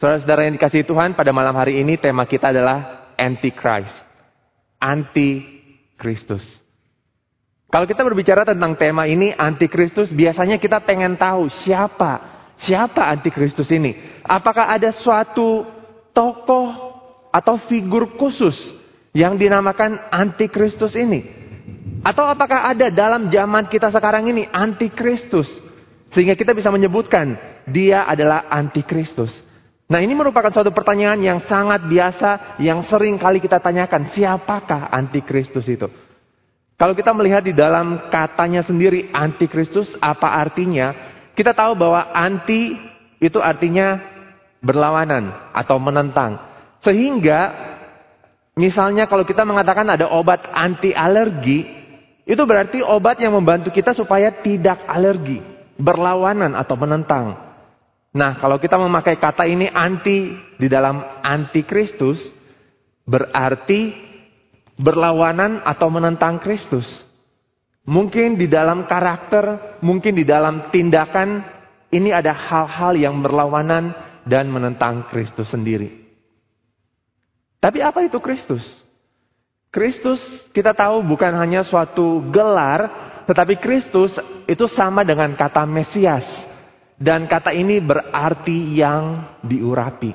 Saudara-saudara yang dikasih Tuhan, pada malam hari ini tema kita adalah Antichrist. Anti-Kristus. Kalau kita berbicara tentang tema ini, Antikristus, biasanya kita pengen tahu siapa, siapa Antikristus ini. Apakah ada suatu tokoh atau figur khusus yang dinamakan Antikristus ini? Atau apakah ada dalam zaman kita sekarang ini Antikristus? Sehingga kita bisa menyebutkan dia adalah Antikristus. Nah ini merupakan suatu pertanyaan yang sangat biasa, yang sering kali kita tanyakan, siapakah antikristus itu? Kalau kita melihat di dalam katanya sendiri antikristus, apa artinya? Kita tahu bahwa anti itu artinya berlawanan atau menentang. Sehingga misalnya kalau kita mengatakan ada obat anti alergi, itu berarti obat yang membantu kita supaya tidak alergi, berlawanan atau menentang. Nah, kalau kita memakai kata ini anti di dalam antikristus, berarti berlawanan atau menentang Kristus. Mungkin di dalam karakter, mungkin di dalam tindakan, ini ada hal-hal yang berlawanan dan menentang Kristus sendiri. Tapi apa itu Kristus? Kristus kita tahu bukan hanya suatu gelar, tetapi Kristus itu sama dengan kata Mesias dan kata ini berarti yang diurapi.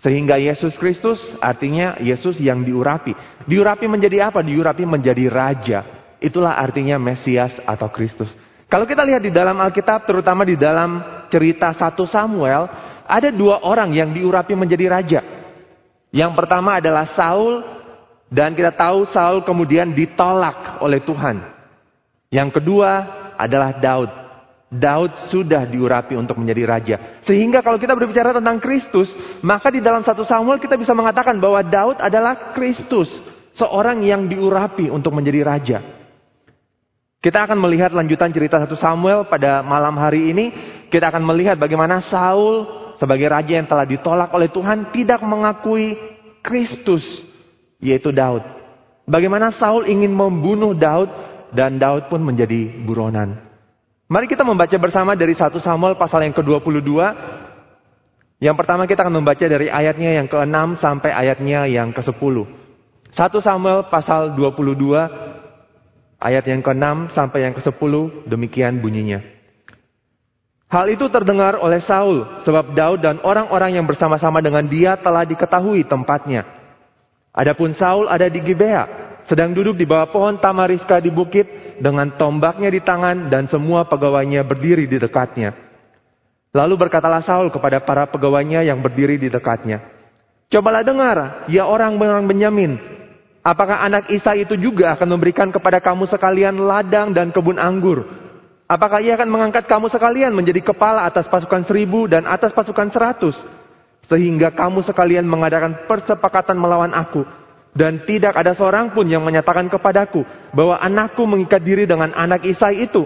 Sehingga Yesus Kristus artinya Yesus yang diurapi. Diurapi menjadi apa? Diurapi menjadi raja. Itulah artinya Mesias atau Kristus. Kalau kita lihat di dalam Alkitab, terutama di dalam cerita 1 Samuel, ada dua orang yang diurapi menjadi raja. Yang pertama adalah Saul, dan kita tahu Saul kemudian ditolak oleh Tuhan. Yang kedua adalah Daud. Daud sudah diurapi untuk menjadi raja. Sehingga kalau kita berbicara tentang Kristus, maka di dalam satu Samuel kita bisa mengatakan bahwa Daud adalah Kristus, seorang yang diurapi untuk menjadi raja. Kita akan melihat lanjutan cerita satu Samuel pada malam hari ini. Kita akan melihat bagaimana Saul sebagai raja yang telah ditolak oleh Tuhan tidak mengakui Kristus, yaitu Daud. Bagaimana Saul ingin membunuh Daud dan Daud pun menjadi buronan. Mari kita membaca bersama dari 1 Samuel pasal yang ke-22. Yang pertama kita akan membaca dari ayatnya yang ke-6 sampai ayatnya yang ke-10. 1 Samuel pasal 22 ayat yang ke-6 sampai yang ke-10 demikian bunyinya. Hal itu terdengar oleh Saul sebab Daud dan orang-orang yang bersama-sama dengan dia telah diketahui tempatnya. Adapun Saul ada di Gibea sedang duduk di bawah pohon tamariska di bukit dengan tombaknya di tangan dan semua pegawainya berdiri di dekatnya. Lalu berkatalah Saul kepada para pegawainya yang berdiri di dekatnya. Cobalah dengar, ya orang-orang Benyamin. Apakah anak Isa itu juga akan memberikan kepada kamu sekalian ladang dan kebun anggur? Apakah ia akan mengangkat kamu sekalian menjadi kepala atas pasukan seribu dan atas pasukan seratus? Sehingga kamu sekalian mengadakan persepakatan melawan aku dan tidak ada seorang pun yang menyatakan kepadaku bahwa anakku mengikat diri dengan anak Isai itu.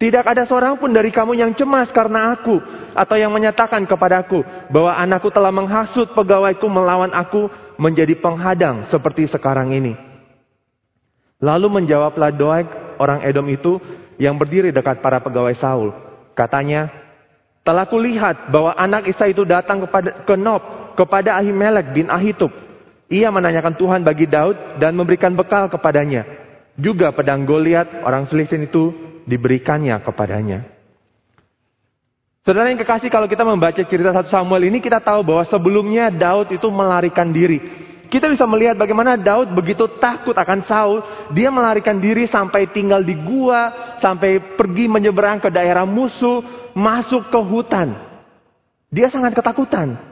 Tidak ada seorang pun dari kamu yang cemas karena aku. Atau yang menyatakan kepadaku bahwa anakku telah menghasut pegawaiku melawan aku menjadi penghadang seperti sekarang ini. Lalu menjawablah Doeg orang Edom itu yang berdiri dekat para pegawai Saul. Katanya, telah kulihat bahwa anak Isa itu datang kepada ke Nob, kepada Ahimelek bin Ahitub ia menanyakan Tuhan bagi Daud dan memberikan bekal kepadanya. Juga pedang Goliat orang Filistin itu diberikannya kepadanya. Saudara yang kekasih kalau kita membaca cerita satu Samuel ini kita tahu bahwa sebelumnya Daud itu melarikan diri. Kita bisa melihat bagaimana Daud begitu takut akan Saul, dia melarikan diri sampai tinggal di gua, sampai pergi menyeberang ke daerah musuh, masuk ke hutan. Dia sangat ketakutan.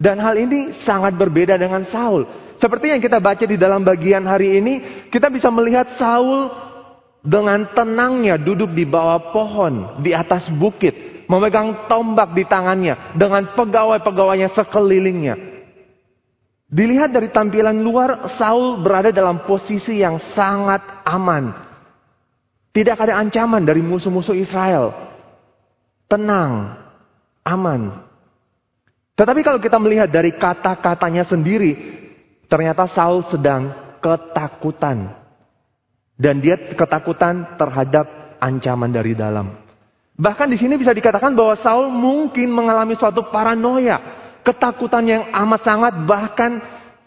Dan hal ini sangat berbeda dengan Saul. Seperti yang kita baca di dalam bagian hari ini, kita bisa melihat Saul dengan tenangnya duduk di bawah pohon di atas bukit, memegang tombak di tangannya dengan pegawai-pegawainya sekelilingnya. Dilihat dari tampilan luar, Saul berada dalam posisi yang sangat aman. Tidak ada ancaman dari musuh-musuh Israel. Tenang, aman, tetapi kalau kita melihat dari kata-katanya sendiri, ternyata Saul sedang ketakutan. Dan dia ketakutan terhadap ancaman dari dalam. Bahkan di sini bisa dikatakan bahwa Saul mungkin mengalami suatu paranoia. Ketakutan yang amat sangat bahkan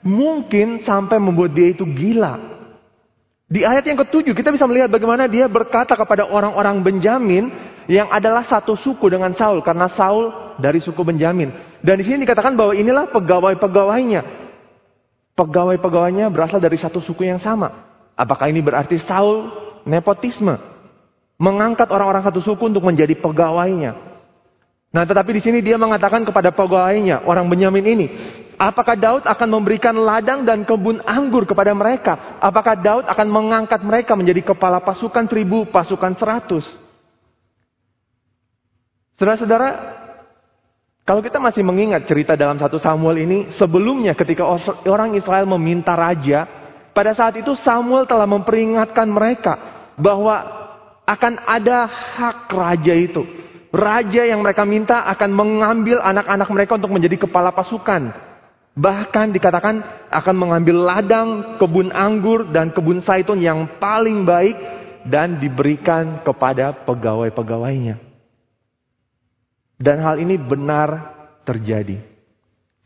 mungkin sampai membuat dia itu gila. Di ayat yang ketujuh kita bisa melihat bagaimana dia berkata kepada orang-orang Benjamin yang adalah satu suku dengan Saul karena Saul dari suku Benjamin. Dan di sini dikatakan bahwa inilah pegawai-pegawainya. Pegawai-pegawainya berasal dari satu suku yang sama. Apakah ini berarti Saul nepotisme? Mengangkat orang-orang satu suku untuk menjadi pegawainya. Nah, tetapi di sini dia mengatakan kepada pegawainya, orang Benyamin ini, apakah Daud akan memberikan ladang dan kebun anggur kepada mereka? Apakah Daud akan mengangkat mereka menjadi kepala pasukan seribu, pasukan seratus? Saudara-saudara, kalau kita masih mengingat cerita dalam satu Samuel ini, sebelumnya ketika orang Israel meminta raja, pada saat itu Samuel telah memperingatkan mereka bahwa akan ada hak raja itu. Raja yang mereka minta akan mengambil anak-anak mereka untuk menjadi kepala pasukan. Bahkan dikatakan akan mengambil ladang, kebun anggur, dan kebun saitun yang paling baik dan diberikan kepada pegawai-pegawainya. Dan hal ini benar terjadi.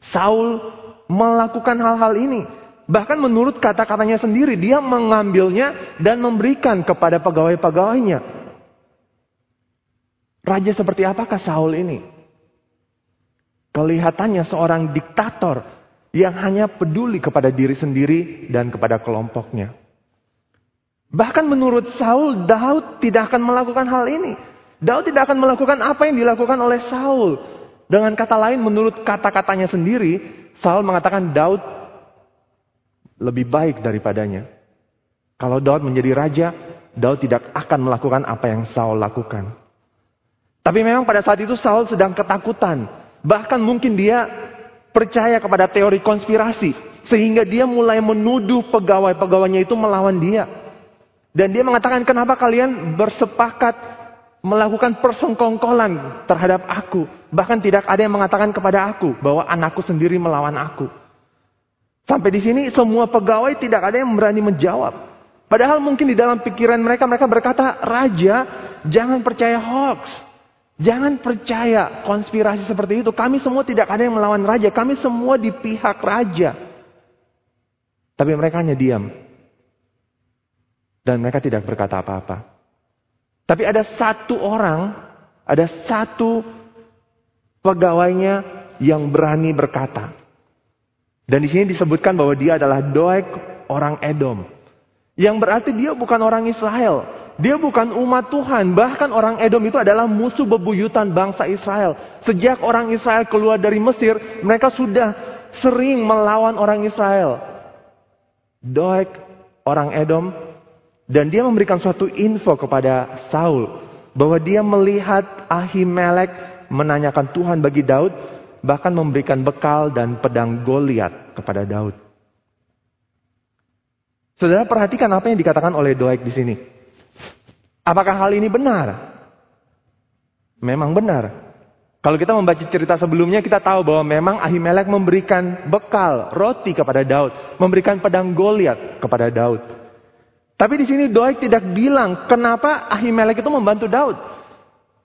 Saul melakukan hal-hal ini. Bahkan menurut kata-katanya sendiri, dia mengambilnya dan memberikan kepada pegawai-pegawainya. Raja seperti apakah Saul ini? Kelihatannya seorang diktator yang hanya peduli kepada diri sendiri dan kepada kelompoknya. Bahkan menurut Saul, Daud tidak akan melakukan hal ini. Daud tidak akan melakukan apa yang dilakukan oleh Saul. Dengan kata lain, menurut kata-katanya sendiri, Saul mengatakan Daud lebih baik daripadanya. Kalau Daud menjadi raja, Daud tidak akan melakukan apa yang Saul lakukan. Tapi memang pada saat itu Saul sedang ketakutan. Bahkan mungkin dia percaya kepada teori konspirasi. Sehingga dia mulai menuduh pegawai-pegawainya itu melawan dia. Dan dia mengatakan, kenapa kalian bersepakat melakukan persengkongkolan terhadap aku. Bahkan tidak ada yang mengatakan kepada aku bahwa anakku sendiri melawan aku. Sampai di sini semua pegawai tidak ada yang berani menjawab. Padahal mungkin di dalam pikiran mereka, mereka berkata, Raja jangan percaya hoax. Jangan percaya konspirasi seperti itu. Kami semua tidak ada yang melawan raja. Kami semua di pihak raja. Tapi mereka hanya diam. Dan mereka tidak berkata apa-apa. Tapi ada satu orang, ada satu pegawainya yang berani berkata. Dan di sini disebutkan bahwa dia adalah Doeg orang Edom. Yang berarti dia bukan orang Israel. Dia bukan umat Tuhan. Bahkan orang Edom itu adalah musuh bebuyutan bangsa Israel. Sejak orang Israel keluar dari Mesir, mereka sudah sering melawan orang Israel. Doeg orang Edom. Dan dia memberikan suatu info kepada Saul. Bahwa dia melihat Ahimelek menanyakan Tuhan bagi Daud. Bahkan memberikan bekal dan pedang Goliat kepada Daud. Saudara perhatikan apa yang dikatakan oleh Doeg di sini. Apakah hal ini benar? Memang benar. Kalau kita membaca cerita sebelumnya, kita tahu bahwa memang Ahimelek memberikan bekal roti kepada Daud, memberikan pedang Goliat kepada Daud. Tapi di sini Doeg tidak bilang kenapa Ahimelek itu membantu Daud.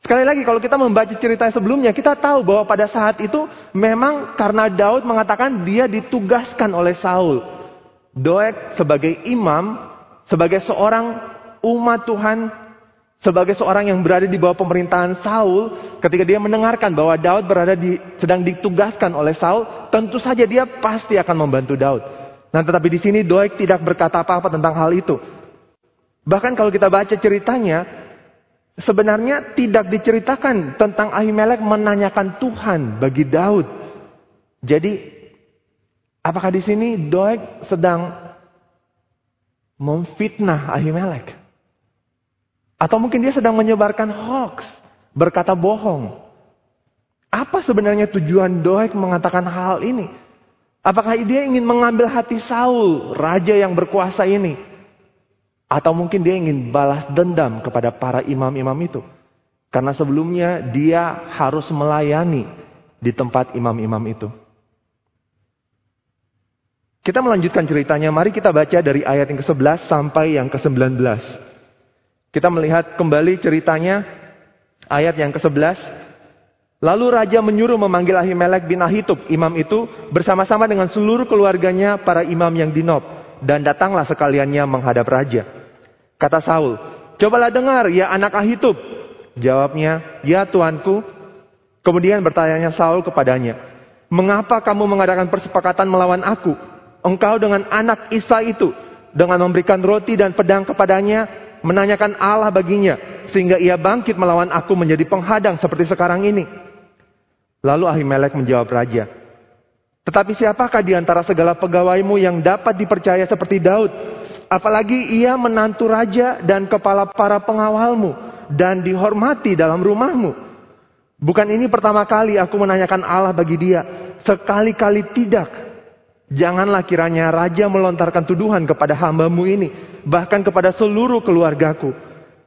Sekali lagi kalau kita membaca cerita sebelumnya, kita tahu bahwa pada saat itu memang karena Daud mengatakan dia ditugaskan oleh Saul. Doeg sebagai imam, sebagai seorang umat Tuhan sebagai seorang yang berada di bawah pemerintahan Saul, ketika dia mendengarkan bahwa Daud berada di, sedang ditugaskan oleh Saul, tentu saja dia pasti akan membantu Daud. Nah, tetapi di sini Doeg tidak berkata apa-apa tentang hal itu. Bahkan kalau kita baca ceritanya, sebenarnya tidak diceritakan tentang Ahimelek menanyakan Tuhan bagi Daud. Jadi, apakah di sini Doeg sedang memfitnah Ahimelek? Atau mungkin dia sedang menyebarkan hoax, berkata bohong. Apa sebenarnya tujuan Doeg mengatakan hal ini? Apakah dia ingin mengambil hati Saul, raja yang berkuasa ini? Atau mungkin dia ingin balas dendam kepada para imam-imam itu? Karena sebelumnya dia harus melayani di tempat imam-imam itu. Kita melanjutkan ceritanya, mari kita baca dari ayat yang ke-11 sampai yang ke-19. Kita melihat kembali ceritanya ayat yang ke-11. Lalu raja menyuruh memanggil Ahimelek bin Ahitub, imam itu, bersama-sama dengan seluruh keluarganya para imam yang di Nob. Dan datanglah sekaliannya menghadap raja. Kata Saul, cobalah dengar ya anak Ahitub. Jawabnya, ya tuanku. Kemudian bertanya Saul kepadanya, mengapa kamu mengadakan persepakatan melawan aku? Engkau dengan anak Isa itu, dengan memberikan roti dan pedang kepadanya, menanyakan Allah baginya, sehingga ia bangkit melawan aku menjadi penghadang seperti sekarang ini. Lalu Ahimelek menjawab raja, Tetapi siapakah di antara segala pegawaimu yang dapat dipercaya seperti Daud? Apalagi ia menantu raja dan kepala para pengawalmu dan dihormati dalam rumahmu. Bukan ini pertama kali aku menanyakan Allah bagi dia. Sekali-kali tidak. Janganlah kiranya raja melontarkan tuduhan kepada hambamu ini. Bahkan kepada seluruh keluargaku.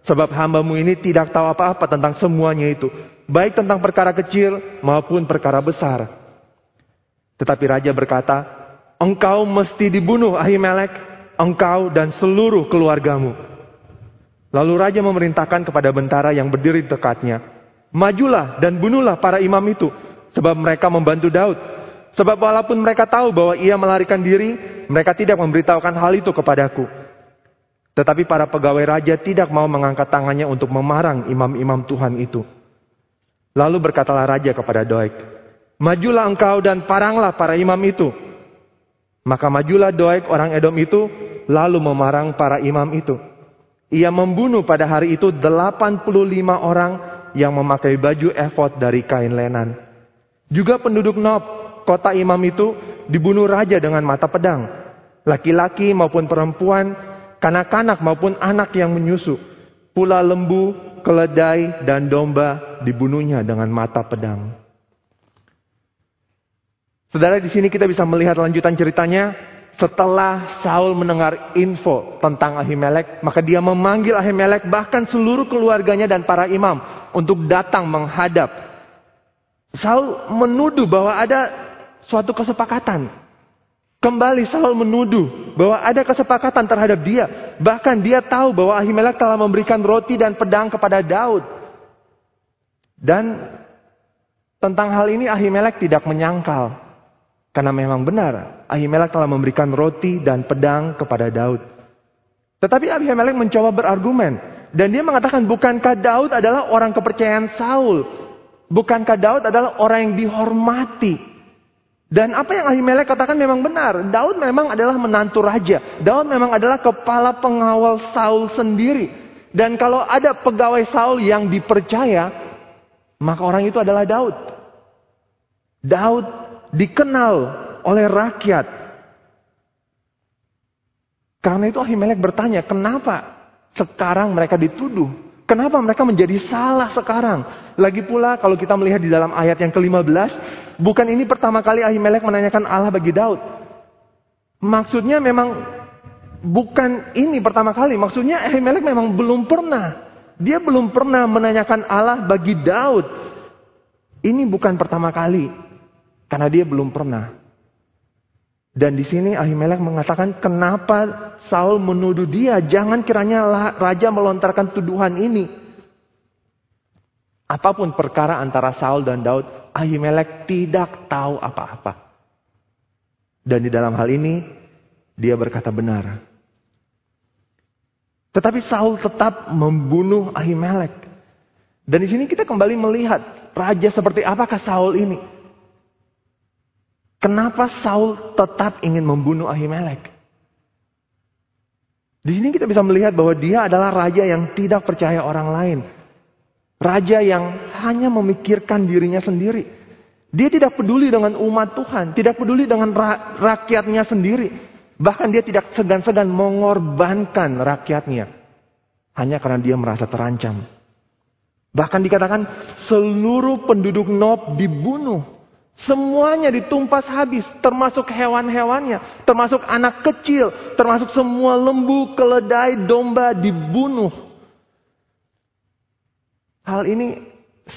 Sebab hambamu ini tidak tahu apa-apa tentang semuanya itu baik tentang perkara kecil maupun perkara besar. Tetapi raja berkata, engkau mesti dibunuh Ahimelek, engkau dan seluruh keluargamu. Lalu raja memerintahkan kepada bentara yang berdiri di dekatnya, majulah dan bunuhlah para imam itu, sebab mereka membantu Daud. Sebab walaupun mereka tahu bahwa ia melarikan diri, mereka tidak memberitahukan hal itu kepadaku. Tetapi para pegawai raja tidak mau mengangkat tangannya untuk memarang imam-imam Tuhan itu. Lalu berkatalah raja kepada Doeg, Majulah engkau dan paranglah para imam itu. Maka majulah Doeg orang Edom itu, lalu memarang para imam itu. Ia membunuh pada hari itu 85 orang yang memakai baju efod dari kain lenan. Juga penduduk Nob, kota imam itu, dibunuh raja dengan mata pedang. Laki-laki maupun perempuan, kanak-kanak maupun anak yang menyusu. Pula lembu, keledai, dan domba dibunuhnya dengan mata pedang. Saudara, di sini kita bisa melihat lanjutan ceritanya. Setelah Saul mendengar info tentang Ahimelek, maka dia memanggil Ahimelek bahkan seluruh keluarganya dan para imam untuk datang menghadap. Saul menuduh bahwa ada suatu kesepakatan Kembali Saul menuduh bahwa ada kesepakatan terhadap dia. Bahkan dia tahu bahwa Ahimelek telah memberikan roti dan pedang kepada Daud. Dan tentang hal ini Ahimelek tidak menyangkal. Karena memang benar Ahimelek telah memberikan roti dan pedang kepada Daud. Tetapi Ahimelek mencoba berargumen. Dan dia mengatakan bukankah Daud adalah orang kepercayaan Saul. Bukankah Daud adalah orang yang dihormati. Dan apa yang Ahimelek katakan memang benar. Daud memang adalah menantu raja. Daud memang adalah kepala pengawal Saul sendiri. Dan kalau ada pegawai Saul yang dipercaya, maka orang itu adalah Daud. Daud dikenal oleh rakyat. Karena itu Ahimelek bertanya, kenapa sekarang mereka dituduh? Kenapa mereka menjadi salah sekarang? Lagi pula kalau kita melihat di dalam ayat yang ke-15, bukan ini pertama kali Ahimelek menanyakan Allah bagi Daud. Maksudnya memang bukan ini pertama kali. Maksudnya Ahimelek memang belum pernah. Dia belum pernah menanyakan Allah bagi Daud. Ini bukan pertama kali. Karena dia belum pernah. Dan di sini Ahimelek mengatakan kenapa Saul menuduh dia. Jangan kiranya raja melontarkan tuduhan ini. Apa pun perkara antara Saul dan Daud, Ahimelek tidak tahu apa-apa. Dan di dalam hal ini, dia berkata benar. Tetapi Saul tetap membunuh Ahimelek. Dan di sini kita kembali melihat raja seperti apakah Saul ini. Kenapa Saul tetap ingin membunuh Ahimelek? Di sini kita bisa melihat bahwa dia adalah raja yang tidak percaya orang lain. Raja yang hanya memikirkan dirinya sendiri. Dia tidak peduli dengan umat Tuhan, tidak peduli dengan ra rakyatnya sendiri. Bahkan dia tidak segan-segan mengorbankan rakyatnya. Hanya karena dia merasa terancam. Bahkan dikatakan seluruh penduduk Nob dibunuh. Semuanya ditumpas habis, termasuk hewan-hewannya, termasuk anak kecil, termasuk semua lembu, keledai, domba dibunuh. Hal ini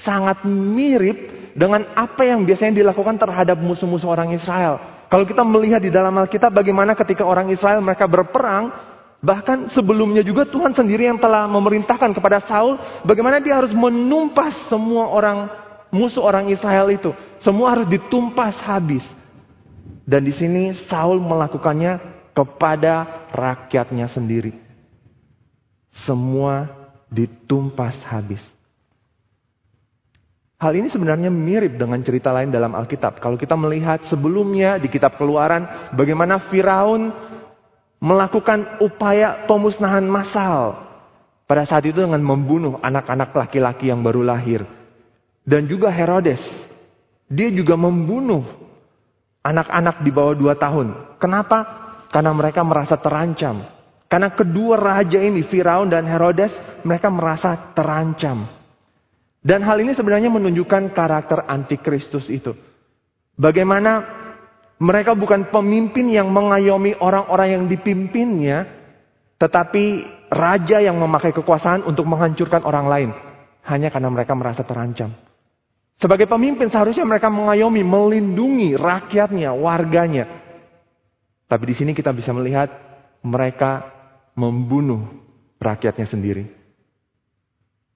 sangat mirip dengan apa yang biasanya dilakukan terhadap musuh-musuh orang Israel. Kalau kita melihat di dalam Alkitab bagaimana ketika orang Israel mereka berperang, bahkan sebelumnya juga Tuhan sendiri yang telah memerintahkan kepada Saul bagaimana dia harus menumpas semua orang musuh orang Israel itu. Semua harus ditumpas habis. Dan di sini Saul melakukannya kepada rakyatnya sendiri. Semua ditumpas habis. Hal ini sebenarnya mirip dengan cerita lain dalam Alkitab. Kalau kita melihat sebelumnya di kitab Keluaran, bagaimana Firaun melakukan upaya pemusnahan massal pada saat itu dengan membunuh anak-anak laki-laki yang baru lahir. Dan juga Herodes, dia juga membunuh anak-anak di bawah dua tahun. Kenapa? Karena mereka merasa terancam. Karena kedua raja ini, Firaun dan Herodes, mereka merasa terancam. Dan hal ini sebenarnya menunjukkan karakter antikristus itu. Bagaimana mereka bukan pemimpin yang mengayomi orang-orang yang dipimpinnya, tetapi raja yang memakai kekuasaan untuk menghancurkan orang lain. Hanya karena mereka merasa terancam. Sebagai pemimpin seharusnya mereka mengayomi, melindungi rakyatnya, warganya. Tapi di sini kita bisa melihat mereka membunuh rakyatnya sendiri.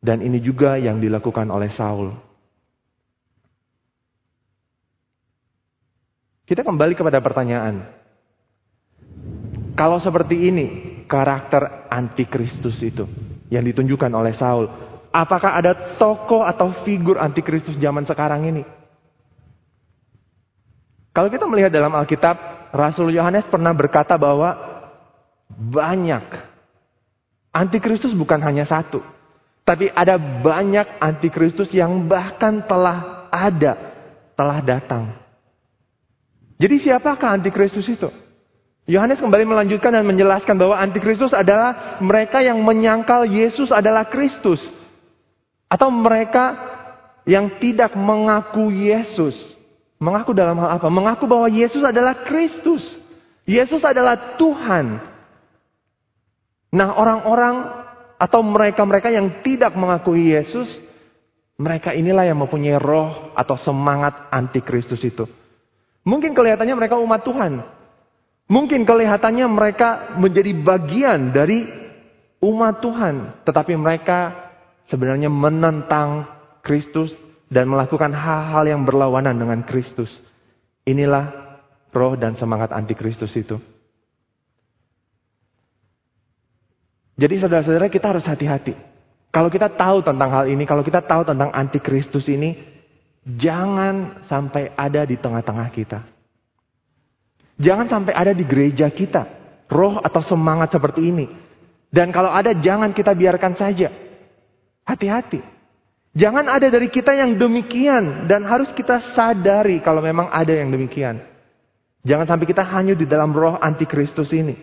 Dan ini juga yang dilakukan oleh Saul. Kita kembali kepada pertanyaan. Kalau seperti ini, karakter antikristus itu yang ditunjukkan oleh Saul. Apakah ada tokoh atau figur antikristus zaman sekarang ini? Kalau kita melihat dalam Alkitab, Rasul Yohanes pernah berkata bahwa banyak antikristus bukan hanya satu. Tapi ada banyak antikristus yang bahkan telah ada, telah datang. Jadi siapakah antikristus itu? Yohanes kembali melanjutkan dan menjelaskan bahwa antikristus adalah mereka yang menyangkal Yesus adalah Kristus. Atau mereka yang tidak mengaku Yesus. Mengaku dalam hal apa? Mengaku bahwa Yesus adalah Kristus. Yesus adalah Tuhan. Nah orang-orang atau mereka-mereka yang tidak mengakui Yesus, mereka inilah yang mempunyai roh atau semangat antikristus itu. Mungkin kelihatannya mereka umat Tuhan. Mungkin kelihatannya mereka menjadi bagian dari umat Tuhan. Tetapi mereka sebenarnya menentang Kristus dan melakukan hal-hal yang berlawanan dengan Kristus. Inilah roh dan semangat antikristus itu. Jadi saudara-saudara kita harus hati-hati. Kalau kita tahu tentang hal ini, kalau kita tahu tentang antikristus ini, jangan sampai ada di tengah-tengah kita. Jangan sampai ada di gereja kita, roh atau semangat seperti ini. Dan kalau ada, jangan kita biarkan saja. Hati-hati. Jangan ada dari kita yang demikian dan harus kita sadari kalau memang ada yang demikian. Jangan sampai kita hanyut di dalam roh antikristus ini.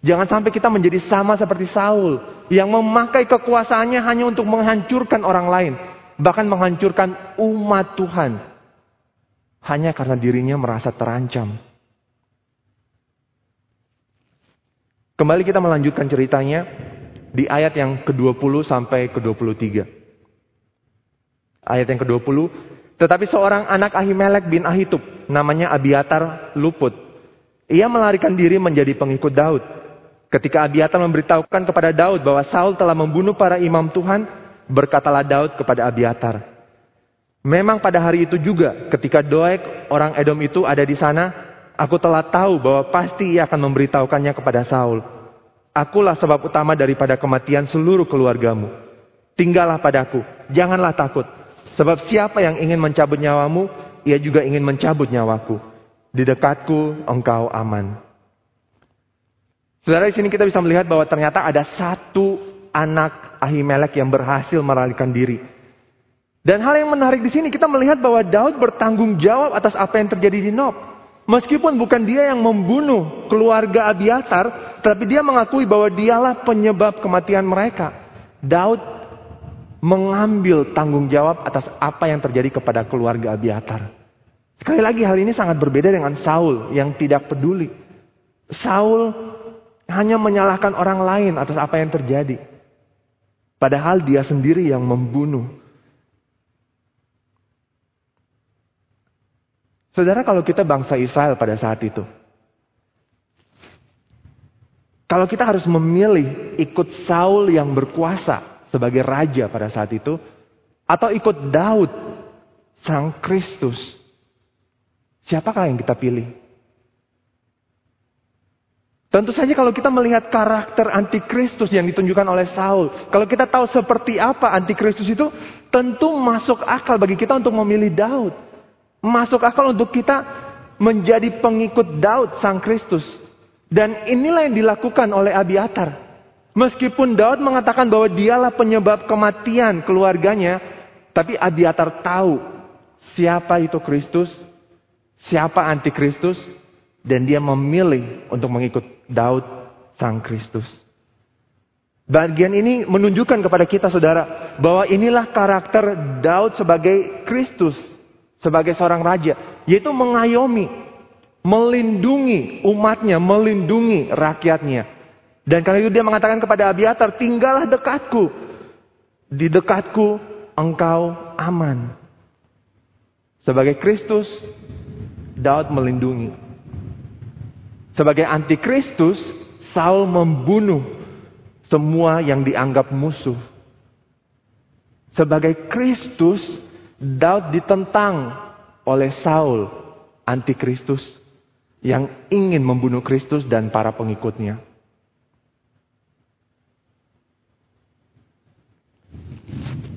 Jangan sampai kita menjadi sama seperti Saul yang memakai kekuasaannya hanya untuk menghancurkan orang lain, bahkan menghancurkan umat Tuhan hanya karena dirinya merasa terancam. Kembali kita melanjutkan ceritanya di ayat yang ke-20 sampai ke-23. Ayat yang ke-20, tetapi seorang anak Ahimelek bin Ahitub, namanya Abiatar luput. Ia melarikan diri menjadi pengikut Daud. Ketika Abiatar memberitahukan kepada Daud bahwa Saul telah membunuh para imam Tuhan, berkatalah Daud kepada Abiatar, Memang pada hari itu juga ketika Doeg orang Edom itu ada di sana, aku telah tahu bahwa pasti ia akan memberitahukannya kepada Saul. Akulah sebab utama daripada kematian seluruh keluargamu. Tinggallah padaku, janganlah takut. Sebab siapa yang ingin mencabut nyawamu, ia juga ingin mencabut nyawaku. Di dekatku engkau aman. Saudara di sini kita bisa melihat bahwa ternyata ada satu anak Ahimelek yang berhasil melarikan diri. Dan hal yang menarik di sini kita melihat bahwa Daud bertanggung jawab atas apa yang terjadi di Nob. Meskipun bukan dia yang membunuh keluarga Abiatar, tapi dia mengakui bahwa dialah penyebab kematian mereka. Daud mengambil tanggung jawab atas apa yang terjadi kepada keluarga Abiatar. Sekali lagi hal ini sangat berbeda dengan Saul yang tidak peduli. Saul hanya menyalahkan orang lain atas apa yang terjadi. Padahal dia sendiri yang membunuh. Saudara, kalau kita bangsa Israel pada saat itu, kalau kita harus memilih ikut Saul yang berkuasa sebagai raja pada saat itu, atau ikut Daud Sang Kristus. Siapakah yang kita pilih? Tentu saja kalau kita melihat karakter antikristus yang ditunjukkan oleh Saul. Kalau kita tahu seperti apa antikristus itu, tentu masuk akal bagi kita untuk memilih Daud. Masuk akal untuk kita menjadi pengikut Daud sang Kristus. Dan inilah yang dilakukan oleh Abiatar. Meskipun Daud mengatakan bahwa dialah penyebab kematian keluarganya, tapi Abiatar tahu siapa itu Kristus, siapa antikristus, dan dia memilih untuk mengikut Daud sang Kristus. Bagian ini menunjukkan kepada kita saudara bahwa inilah karakter Daud sebagai Kristus, sebagai seorang raja, yaitu mengayomi, melindungi umatnya, melindungi rakyatnya. Dan karena itu dia mengatakan kepada Abiatar, tinggallah dekatku. Di dekatku engkau aman. Sebagai Kristus, Daud melindungi. Sebagai antikristus, Saul membunuh semua yang dianggap musuh. Sebagai Kristus, Daud ditentang oleh Saul, antikristus, yang ingin membunuh Kristus dan para pengikutnya.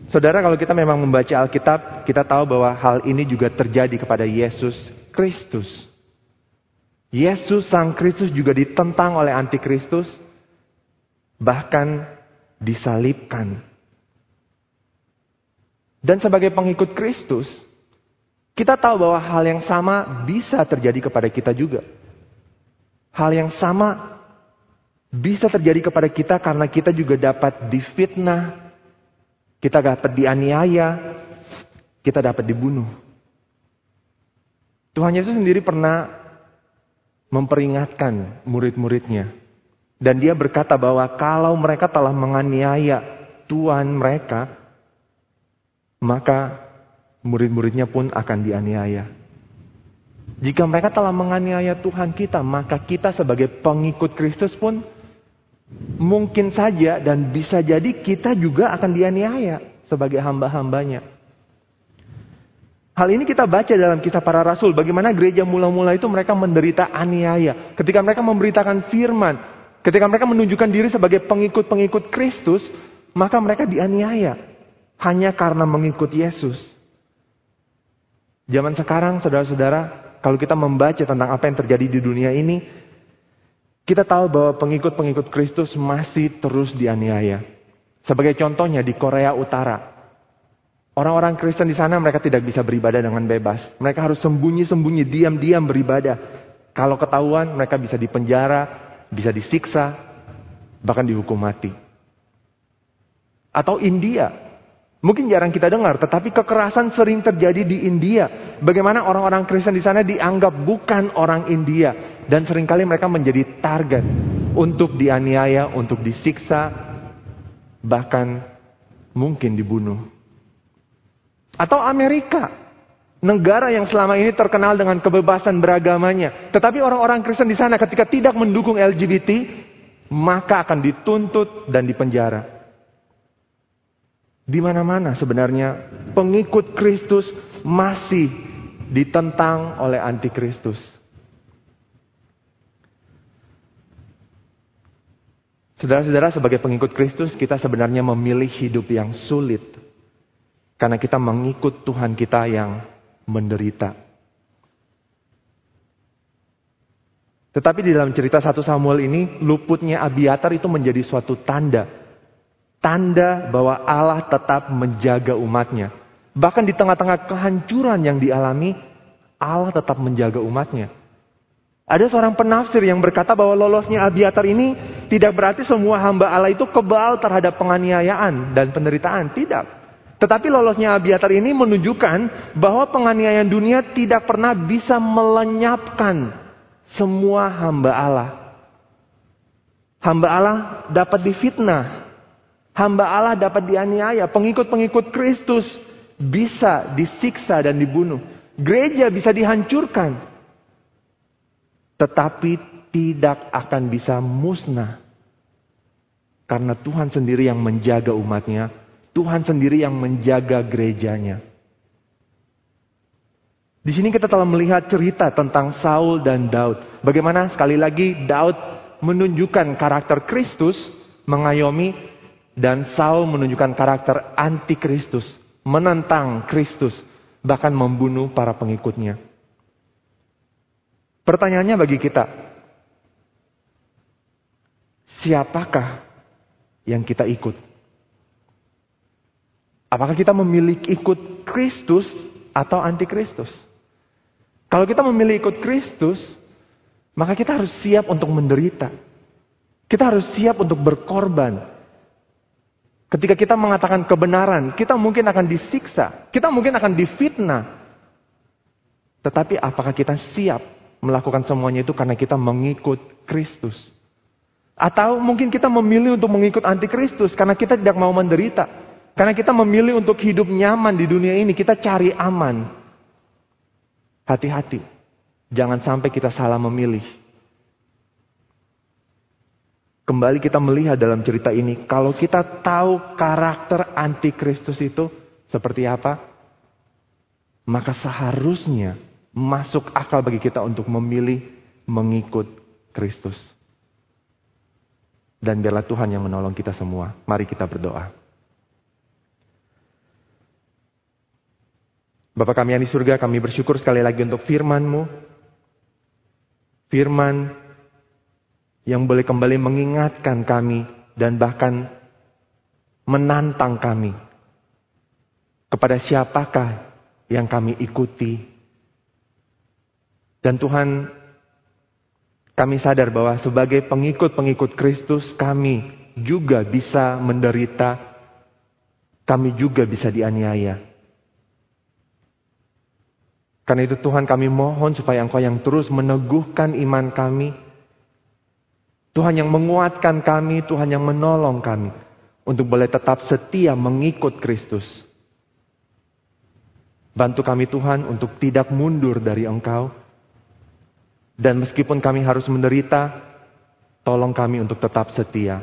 Saudara, kalau kita memang membaca Alkitab, kita tahu bahwa hal ini juga terjadi kepada Yesus Kristus. Yesus Sang Kristus juga ditentang oleh antikristus, bahkan disalibkan. Dan sebagai pengikut Kristus, kita tahu bahwa hal yang sama bisa terjadi kepada kita juga. Hal yang sama bisa terjadi kepada kita karena kita juga dapat difitnah, kita dapat dianiaya, kita dapat dibunuh. Tuhan Yesus sendiri pernah memperingatkan murid-muridnya. Dan dia berkata bahwa kalau mereka telah menganiaya Tuhan mereka, maka murid-muridnya pun akan dianiaya. Jika mereka telah menganiaya Tuhan kita, maka kita sebagai pengikut Kristus pun mungkin saja dan bisa jadi kita juga akan dianiaya sebagai hamba-hambanya. Hal ini kita baca dalam kisah para rasul. Bagaimana gereja mula-mula itu mereka menderita aniaya. Ketika mereka memberitakan firman. Ketika mereka menunjukkan diri sebagai pengikut-pengikut Kristus. Maka mereka dianiaya. Hanya karena mengikut Yesus. Zaman sekarang saudara-saudara. Kalau kita membaca tentang apa yang terjadi di dunia ini. Kita tahu bahwa pengikut-pengikut Kristus masih terus dianiaya. Sebagai contohnya di Korea Utara. Orang-orang Kristen di sana mereka tidak bisa beribadah dengan bebas. Mereka harus sembunyi-sembunyi, diam-diam beribadah. Kalau ketahuan mereka bisa dipenjara, bisa disiksa, bahkan dihukum mati. Atau India. Mungkin jarang kita dengar, tetapi kekerasan sering terjadi di India. Bagaimana orang-orang Kristen di sana dianggap bukan orang India. Dan sering kali mereka menjadi target untuk dianiaya, untuk disiksa, bahkan mungkin dibunuh. Atau Amerika. Negara yang selama ini terkenal dengan kebebasan beragamanya. Tetapi orang-orang Kristen di sana ketika tidak mendukung LGBT, maka akan dituntut dan dipenjara. Di mana-mana sebenarnya pengikut Kristus masih ditentang oleh antikristus. Saudara-saudara sebagai pengikut Kristus kita sebenarnya memilih hidup yang sulit. Karena kita mengikut Tuhan kita yang menderita. Tetapi di dalam cerita 1 Samuel ini, luputnya Abiatar itu menjadi suatu tanda. Tanda bahwa Allah tetap menjaga umatnya. Bahkan di tengah-tengah kehancuran yang dialami, Allah tetap menjaga umatnya. Ada seorang penafsir yang berkata bahwa lolosnya Abiatar ini tidak berarti semua hamba Allah itu kebal terhadap penganiayaan dan penderitaan. Tidak. Tetapi lolosnya Abiatar ini menunjukkan bahwa penganiayaan dunia tidak pernah bisa melenyapkan semua hamba Allah. Hamba Allah dapat difitnah. Hamba Allah dapat dianiaya. Pengikut-pengikut Kristus bisa disiksa dan dibunuh. Gereja bisa dihancurkan. Tetapi tidak akan bisa musnah. Karena Tuhan sendiri yang menjaga umatnya Tuhan sendiri yang menjaga gerejanya. Di sini kita telah melihat cerita tentang Saul dan Daud. Bagaimana sekali lagi Daud menunjukkan karakter Kristus mengayomi dan Saul menunjukkan karakter anti-Kristus, menentang Kristus, bahkan membunuh para pengikutnya. Pertanyaannya bagi kita, siapakah yang kita ikut? Apakah kita memilih ikut Kristus atau anti-Kristus? Kalau kita memilih ikut Kristus, maka kita harus siap untuk menderita. Kita harus siap untuk berkorban. Ketika kita mengatakan kebenaran, kita mungkin akan disiksa, kita mungkin akan difitnah. Tetapi apakah kita siap melakukan semuanya itu karena kita mengikut Kristus? Atau mungkin kita memilih untuk mengikut antikristus karena kita tidak mau menderita. Karena kita memilih untuk hidup nyaman di dunia ini, kita cari aman. Hati-hati. Jangan sampai kita salah memilih. Kembali kita melihat dalam cerita ini, kalau kita tahu karakter antikristus itu seperti apa, maka seharusnya masuk akal bagi kita untuk memilih mengikut Kristus. Dan biarlah Tuhan yang menolong kita semua. Mari kita berdoa. Bapak kami yang di surga, kami bersyukur sekali lagi untuk firman-Mu. Firman yang boleh kembali mengingatkan kami dan bahkan menantang kami. Kepada siapakah yang kami ikuti. Dan Tuhan, kami sadar bahwa sebagai pengikut-pengikut Kristus, kami juga bisa menderita, kami juga bisa dianiaya. Karena itu Tuhan kami mohon supaya Engkau yang terus meneguhkan iman kami. Tuhan yang menguatkan kami, Tuhan yang menolong kami. Untuk boleh tetap setia mengikut Kristus. Bantu kami Tuhan untuk tidak mundur dari Engkau. Dan meskipun kami harus menderita, tolong kami untuk tetap setia.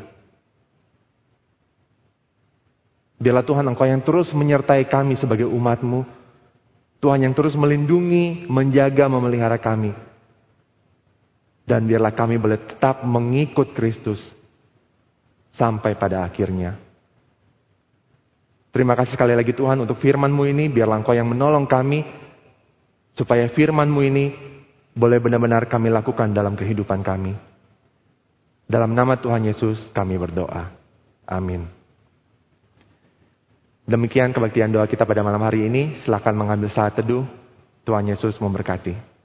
Biarlah Tuhan Engkau yang terus menyertai kami sebagai umatmu. mu Tuhan yang terus melindungi, menjaga, memelihara kami. Dan biarlah kami boleh tetap mengikut Kristus sampai pada akhirnya. Terima kasih sekali lagi Tuhan untuk firman-Mu ini. Biarlah Engkau yang menolong kami. Supaya firman-Mu ini boleh benar-benar kami lakukan dalam kehidupan kami. Dalam nama Tuhan Yesus kami berdoa. Amin. Demikian kebaktian doa kita pada malam hari ini. Silakan mengambil saat teduh. Tuhan Yesus memberkati.